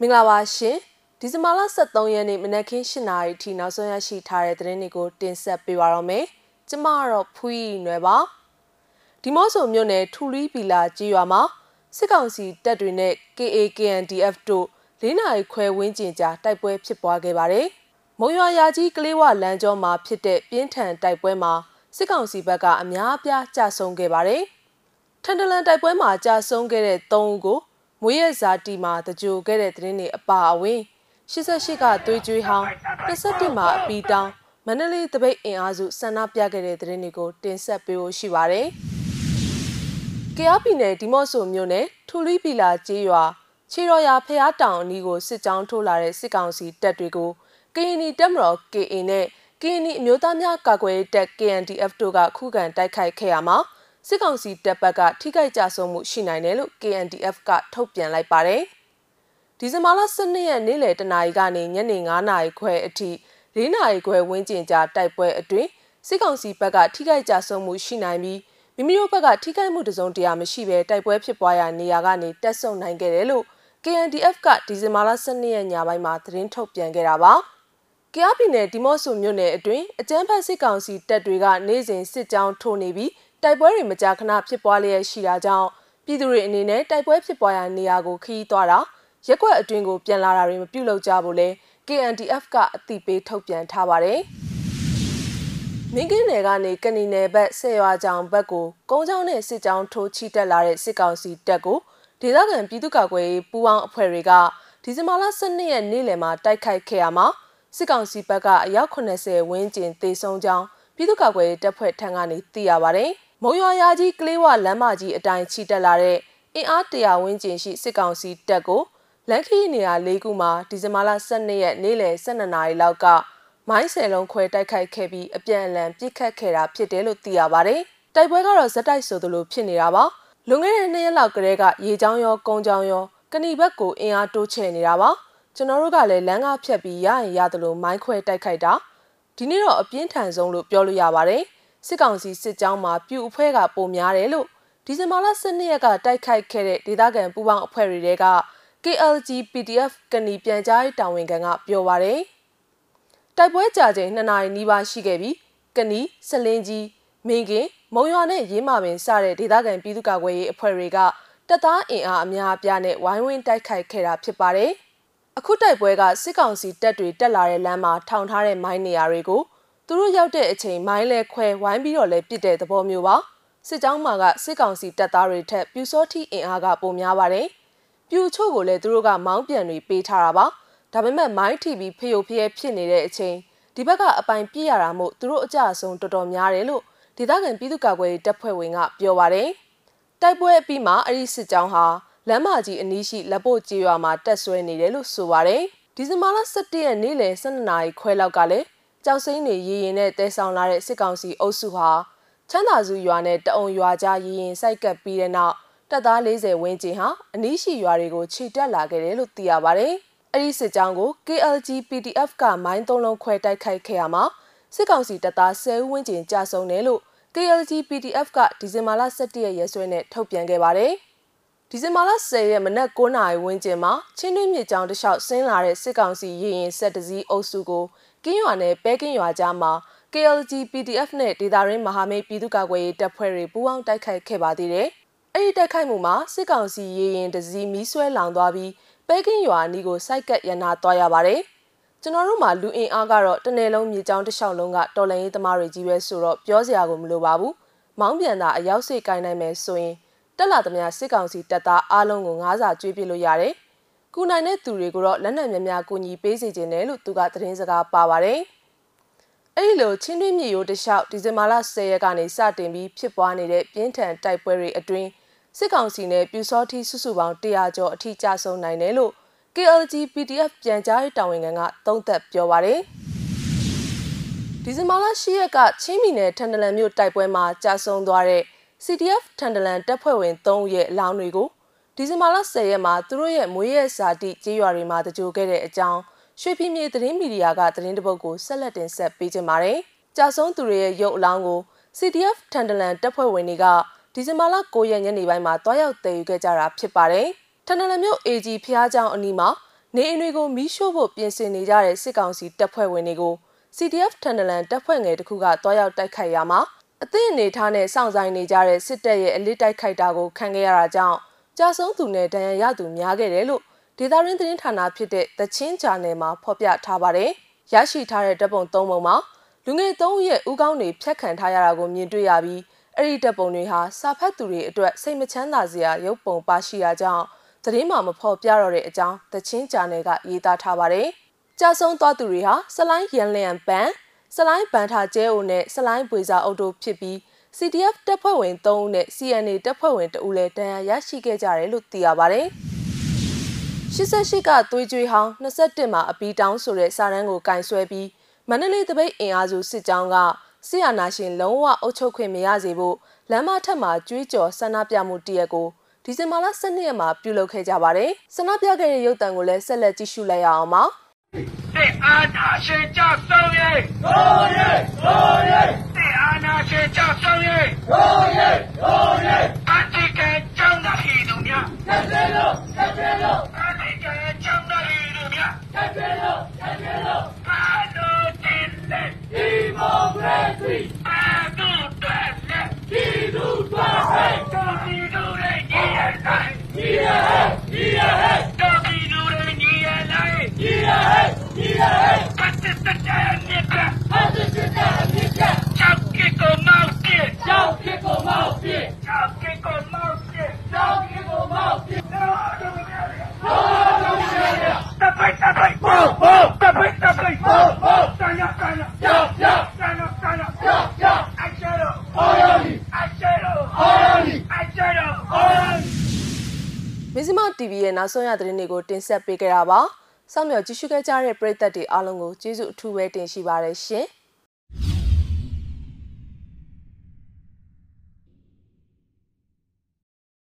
မင်္ဂလာပါရှင်ဒီဇင်ဘာလ23ရက်နေ့မနက်ခင်း7:00နာရီထိနောက်ဆုံးရရှိထားတဲ့သတင်းတွေကိုတင်ဆက်ပေးပါရမယ်ကျမကတော့ဖူးရီနွယ်ပါဒီမော့ဆိုမြို့နယ်ထူလီပီလာကြီးရွာမှာစစ်ကောင်စီတပ်တွေနဲ့ KAKNDF တို့၄နာရီခွဲဝန်းကျင်ကြာတိုက်ပွဲဖြစ်ပွားခဲ့ပါတယ်မုံရွာရာကြီးကလေးဝလမ်းကျောမှာဖြစ်တဲ့ပြင်းထန်တိုက်ပွဲမှာစစ်ကောင်စီဘက်ကအများအပြားကြာဆုံးခဲ့ပါတယ်ထန်တလန်တိုက်ပွဲမှာကြာဆုံးခဲ့တဲ့၃ဦးကို မွေးရဇာတီမှာတကြိုခဲ့တဲ့သတင်းတွေအပါအဝင်88ကသွေးကြွေးဟောင်း21မှာအပီတောင်းမန္တလေးတပိတ်အင်အားစုဆန္ဒပြခဲ့တဲ့သတင်းတွေကိုတင်ဆက်ပေးဖို့ရှိပါတယ်။ကြားပြည်နယ်ဒီမော့ဆိုမြို့နယ်ထူလီပီလာကျေးရွာခြေတော်ရဖျားတောင်အနီးကိုစစ်ကြောင်းထိုးလာတဲ့စစ်ကောင်စီတပ်တွေကိုကရင်နီတပ်မတော် KA နဲ့ကရင်နီအမျိုးသားများကာကွယ်ရေးတပ် KNDF တို့ကခုခံတိုက်ခိုက်ခဲ့ရမှာ စစ်ကောင်စီတပ်ဘက်ကထိခိုက်ကြဆုံးမှုရှိနိုင်တယ်လို့ KNDF ကထုတ်ပြန်လိုက်ပါတယ်။ဒီဇင်ဘာလ12ရက်နေ့လယ်တနာရီကနေညနေ9နာရီခွဲအထိ၄နာရီခွဲဝန်းကျင်ကြာတိုက်ပွဲအတွင်းစစ်ကောင်စီဘက်ကထိခိုက်ကြဆုံးမှုရှိနိုင်ပြီးမိမိတို့ဘက်ကထိခိုက်မှုတစုံတရာမရှိဘဲတိုက်ပွဲဖြစ်ပွားရာနေရာကနေတက်ဆုံနိုင်ခဲ့တယ်လို့ KNDF ကဒီဇင်ဘာလ12ရက်ညပိုင်းမှာသတင်းထုတ်ပြန်ခဲ့တာပါ။ကြားပြည်နယ်ဒီမော့ဆိုမြို့နယ်အတွင်းအကြမ်းဖက်စစ်ကောင်စီတပ်တွေကနေ့စဉ်စစ်ကြောင်းထိုးနေပြီး တိုက်ပွဲတွေမကြာခဏဖြစ်ပွားလျက်ရှိတာကြောင့်ပြည်သူတွေအနေနဲ့တိုက်ပွဲဖြစ်ပွားရာနေရာကိုခီးသွားတာရက်ွက်အတွင်းကိုပြန်လာတာတွေမပြုလုပ်ကြဘူးလဲ KNDF ကအသိပေးထုတ်ပြန်ထားပါတယ်။မင်းကင်းနယ်ကနေကဏီနယ်ဘက်ဆယ်ရွာကြောင်ဘက်ကိုကုန်းချောင်းနဲ့စစ်ကြောင်းထိုးချီတက်လာတဲ့စစ်ကောင်စီတပ်ကိုဒေသခံပြည်သူ့ကာကွယ်ရေးပူးပေါင်းအဖွဲ့တွေကဒီဇင်ဘာလ12ရက်နေ့လယ်မှာတိုက်ခိုက်ခဲ့ရမှာစစ်ကောင်စီဘက်ကအယောက်80ဝန်းကျင်သေဆုံးကြောင်းပြည်သူ့ကာကွယ်ရေးတပ်ဖွဲ့ထံကနေသိရပါတယ်။ မုံရွာရာကြီးကလေးဝလမ်းမကြီးအတိုင်းချီတက်လာတဲ့အင်အားတရာဝန်းကျင်ရှိစစ်ကောင်စီတပ်ကိုလန်ခီနေရာ၄ခုမှာဒီဇင်ဘာလ12ရက်နေ့လယ်12နာရီလောက်ကမိုင်းဆယ်လုံးခွဲတိုက်ခိုက်ခဲ့ပြီးအပြန်အလှန်ပြစ်ခတ်ခဲ့တာဖြစ်တယ်လို့သိရပါတယ်။တိုက်ပွဲကတော့ဇက်တိုက်ဆိုသလိုဖြစ်နေတာပါ။လွန်ခဲ့တဲ့နှစ်ရက်လောက်ကတည်းကရေချောင်းရောကုန်းချောင်းရောကဏီဘက်ကိုအင်အားတိုးချဲ့နေတာပါ။ကျွန်တော်တို့ကလည်းလမ်းကားဖြတ်ပြီးရရင်ရသလိုမိုင်းခွဲတိုက်ခိုက်တာဒီနေ့တော့အပြင်းထန်ဆုံးလို့ပြောလို့ရပါတယ်။ စစ်ကောင်စီစစ်ကြောင်းမှာပြူအဖွဲ့ကပုံများတယ်လို့ဒီဇင်ဘာလ12ရက်ကတိုက်ခိုက်ခဲ့တဲ့ဒေသခံပူးပေါင်းအဖွဲ့တွေက KLG PDF ကဏီပြန်ကြားရေးတာဝန်ခံကပြောပါရယ်တိုက်ပွဲကြာချိန်2နာရီနီးပါးရှိခဲ့ပြီးကဏီစလင်းကြီးမင်းကင်မုံရွာနဲ့ရေးမာပင်စတဲ့ဒေသခံပြည်သူ့ကာကွယ်ရေးအဖွဲ့တွေကတပ်သားအင်အားအများအပြားနဲ့ဝိုင်းဝန်းတိုက်ခိုက်ခဲ့တာဖြစ်ပါတယ်အခုတိုက်ပွဲကစစ်ကောင်စီတပ်တွေတက်လာတဲ့လမ်းမှာထောင်ထားတဲ့မိုင်းနေရာတွေကို သူတို့ရောက်တဲ့အချိန်မိုင်းလဲခွဲဝိုင်းပြီးတော့လဲပစ်တဲ့သဘောမျိုးပါစစ်ကြောင်းမှာကစစ်ကောင်စီတပ်သားတွေထက်ပြူစောထီအင်အားကပိုများပါတယ်ပြူချို့ကိုလည်းသူတို့ကမောင်းပြန်တွေပေးထားတာပါဒါပေမဲ့မိုင်းထီပြီးဖျုတ်ဖျဲဖြစ်နေတဲ့အချိန်ဒီဘက်ကအပိုင်ပြစ်ရတာမို့သူတို့အကြအဆုံးတော်တော်များတယ်လို့ဒေသခံပြည်သူ့ကာကွယ်ရေးတပ်ဖွဲ့ဝင်ကပြောပါတယ်တိုက်ပွဲအပြီးမှာအဲ့ဒီစစ်ကြောင်းဟာလမ်းမကြီးအနီးရှိလက်ပို့ကျေးရွာမှာတက်ဆွဲနေတယ်လို့ဆိုပါတယ်ဒီဇင်ဘာလ17ရက်နေ့လယ်12နာရီခွဲလောက်ကလည်း ကြောက်စိမ့်တွေရေရင်နဲ့တဲဆောင်လာတဲ့စစ်ကောင်စီအုပ်စုဟာချမ်းသာစုရွာနဲ့တအုံရွာကြားရေရင်စိုက်ကပ်ပြီးတဲ့နောက်တပ်သား40ဝန်းကျင်ဟာအနီးရှိရွာတွေကိုခြေတက်လာခဲ့တယ်လို့သိရပါတယ်။အဲ့ဒီစစ်ကြောင်းကို KLG PDF ကမိုင်းသုံးလုံးခွဲတိုက်ခိုက်ခဲ့ရမှာစစ်ကောင်စီတပ်သား10ဦးဝန်းကျင်ကြာဆုံးတယ်လို့ KLG PDF ကဒီဇင်ဘာလ17ရက်ရက်စွဲနဲ့ထုတ်ပြန်ခဲ့ပါတယ်။ ဒီဇင်ဘာလ10ရက်မနက်9:00နာရီဝန်းကျင်မှာချင်းတွင်းမြစ်ကြောင်းတစ်လျှောက်ဆင်းလာတဲ့စစ်ကောင်စီရေရင်ဆက်တစည်းအုပ်စုကိုကင်းရွာနဲ့ပဲကင်းရွာကြားမှာ KLG PDF နဲ့ဒေတာရင်းမဟာမိတ်ပြည်သူ့ကာကွယ်ရေးတပ်ဖွဲ့တွေပူးပေါင်းတိုက်ခိုက်ခဲ့ပါသေးတယ်။အဲဒီတိုက်ခိုက်မှုမှာစစ်ကောင်စီရေရင်တစည်းမီးဆွဲလောင်သွားပြီးပဲကင်းရွာအနီးကိုစိုက်ကပ်ရနာသွားရပါတယ်။ကျွန်တော်တို့မှာလူအင်အားကတော့တနယ်လုံးမြေကြောင်းတစ်လျှောက်လုံးကတော်လှန်ရေးသမားတွေကြီးပဲဆိုတော့ပြောစရာကိုမလိုပါဘူး။မောင်းပြန်တာအရောက်စိတ်ကိုင်းနိုင်မယ်ဆိုရင် တက်လာသမျှစစ်ကောင်စီတပ်သားအားလုံးကိုငါးစာကျွေးပြလို့ရတယ်။ကူနိုင်တဲ့သူတွေကိုတော့လက်နက်များများကူညီပေးစေခြင်းတယ်လို့သူကသတင်းစကားပါပါတယ်။အဲဒီလိုချင်းတွင်းမြေရိုးတလျှောက်ဒီဇင်ဘာလ10ရက်ကနေစတင်ပြီးဖြစ်ပွားနေတဲ့ပြင်းထန်တိုက်ပွဲတွေအတွင်းစစ်ကောင်စီနဲ့ပြူစောထီစုစုပေါင်း100ကျော်အထိကြဆုံးနိုင်တယ်လို့ KLG PDF ပြန်ကြားရေးတာဝန်ခံကသုံးသပ်ပြောပါတယ်။ဒီဇင်ဘာလ10ရက်ကချင်းမီနယ်ထန်တလန်မြို့တိုက်ပွဲမှာကြာဆုံးသွားတဲ့ CDF ထန်တလန်တပ်ဖွဲ့ဝင်3ဦးရဲ့အလောင်းတွေကိုဒီဇင်ဘာလ10ရက်မှာသူတို့ရဲ့မွေးရက်စာတိကြေးရွာတွေမှာတကြိုခဲ့တဲ့အကြောင်းရွှေပြည်မြေသတင်းမီဒီယာကသတင်းတပုတ်ကိုဆက်လက်တင်ဆက်ပေးကြပါမယ်။ကြာဆုံးသူတွေရဲ့ရုပ်အလောင်းကို CDF ထန်တလန်တပ်ဖွဲ့ဝင်တွေကဒီဇင်ဘာလ9ရက်ညနေပိုင်းမှာတွားရောက်တည်ယူခဲ့ကြတာဖြစ်ပါတယ်။ထန်တလန်မြို့ AG ဖျားကျောင်းအနီးမှာနေအိမ်တွေကိုမီးရှို့ဖို့ပြင်ဆင်နေကြတဲ့စစ်ကောင်စီတပ်ဖွဲ့ဝင်တွေကို CDF ထန်တလန်တပ်ဖွဲ့ငယ်တစ်ခုကတွားရောက်တိုက်ခိုက်ရမှာ အသင့်အနေထားနဲ့စောင့်ဆိုင်နေကြတဲ့စစ်တပ်ရဲ့အလစ်တိုက်ခိုက်တာကိုခံခဲ့ရတာကြောင့်ကြာဆုံးသူနဲ့ဒဏ်ရာရသူများခဲ့တယ်လို့ဒေသရင်းသတင်းဌာနဖြစ်တဲ့တချင်းဂျာနယ်မှာဖော်ပြထားပါတယ်။ရရှိထားတဲ့တပ်ပုံ၃ပုံမှာလူငယ်၃ဦးရဲ့ဥကောင်းတွေဖျက်ခံထားရတာကိုမြင်တွေ့ရပြီးအဲ့ဒီတပ်ပုံတွေဟာစာဖတ်သူတွေအတွက်စိတ်မချမ်းသာစရာရုပ်ပုံပါရှိရာကြောင့်သတင်းမှမဖော်ပြတော့တဲ့အကြောင်းတချင်းဂျာနယ်ကရေးသားထားပါတယ်။ကြာဆုံးသွားသူတွေဟာစလိုင်းရန်လျံပန် စလိုင်းဗန်ထာကျဲအိုနဲ့စလိုင်းပွေစာအုပ်တို့ဖြစ်ပြီး CDF တပ်ဖွဲ့ဝင်3ဦးနဲ့ CNA တပ်ဖွဲ့ဝင်2ဦးလည်းဒဏ်ရာရရှိခဲ့ကြတယ်လို့သိရပါတယ်။88ကသွေးကြွေးဟောင်း21မှာအပီတောင်းဆိုတဲ့စာရန်ကိုကင်ဆွဲပြီးမန္တလေးတပိတ်အင်အားစုစစ်ကြောင်းကဆီယနာရှင်လုံးဝအုပ်ချုပ်ခွင့်မရစေဖို့လမ်းမထက်မှာကြွေးကြော်ဆန္ဒပြမှုတရက်ကိုဒီဇင်ဘာလ12ရက်မှာပြုလုပ်ခဲ့ကြပါတယ်။ဆန္ဒပြခဲ့တဲ့ရုပ်သံကိုလည်းဆက်လက်ကြည့်ရှုလိုက်ရအောင်ပါ။တဲ့အာနာရှင်ကြဆုံး ရေး။တော်ရေးတော်ရေးတဲ့အာနာရှင်ကြဆုံးရေး။တော်ရေးတော်ရေးအန်တီကကျောင်းသားပြည်သူများတက်တယ်လို့တက်တယ်လို့အန်တီကကျောင်းသားပြည်သူများတက်တယ်လို့တက်တယ်လို့အာနိုတင်လေဒီမိုကရေစီအာဒူတွဲလေဒီလူတွဲဟဲ့တော်ပြည်သူတွေညီရနိုင်ညီရဟဲ့ညီရဟဲ့တော်ပြည်သူတွေညီရနိုင်ညီရဟဲ့ညီရဟဲ့ပတ်သက်တဲ့မြစ်ကအသစ်စစ်တဲ့အမြစ်ကချောက်ကကိုမောက်ပြ ကြောက်ခေကိုမောက်ပြ ချောက်ကကိုမောက်ပြ ကြောက်ခေကိုမောက်ပြ တော်တော်များများ တော်တော်များများ တပိတ်တပိတ် ဘောဘော တပိတ်တပိတ် ဘောဘော တန်ရတန်ရ ကြောက်ကြောက် တန်ရတန်ရ ကြောက်ကြောက် အကျရော အော်ယောဒီ အကျရော အော်ယောဒီ အကျရော အော်ယောဒီ မဇ္ဈိမ TV ရဲ့နောက်ဆုံးရသတင်းတွေကိုတင်ဆက်ပေးကြတာပါ။စောင့်မျှော်ကြည့်ရှုခဲ့ကြတဲ့ပရိသတ်တွေအားလုံးကိုကျေးဇူးအထူးပဲတင်ရှိပါတယ်ရှင်။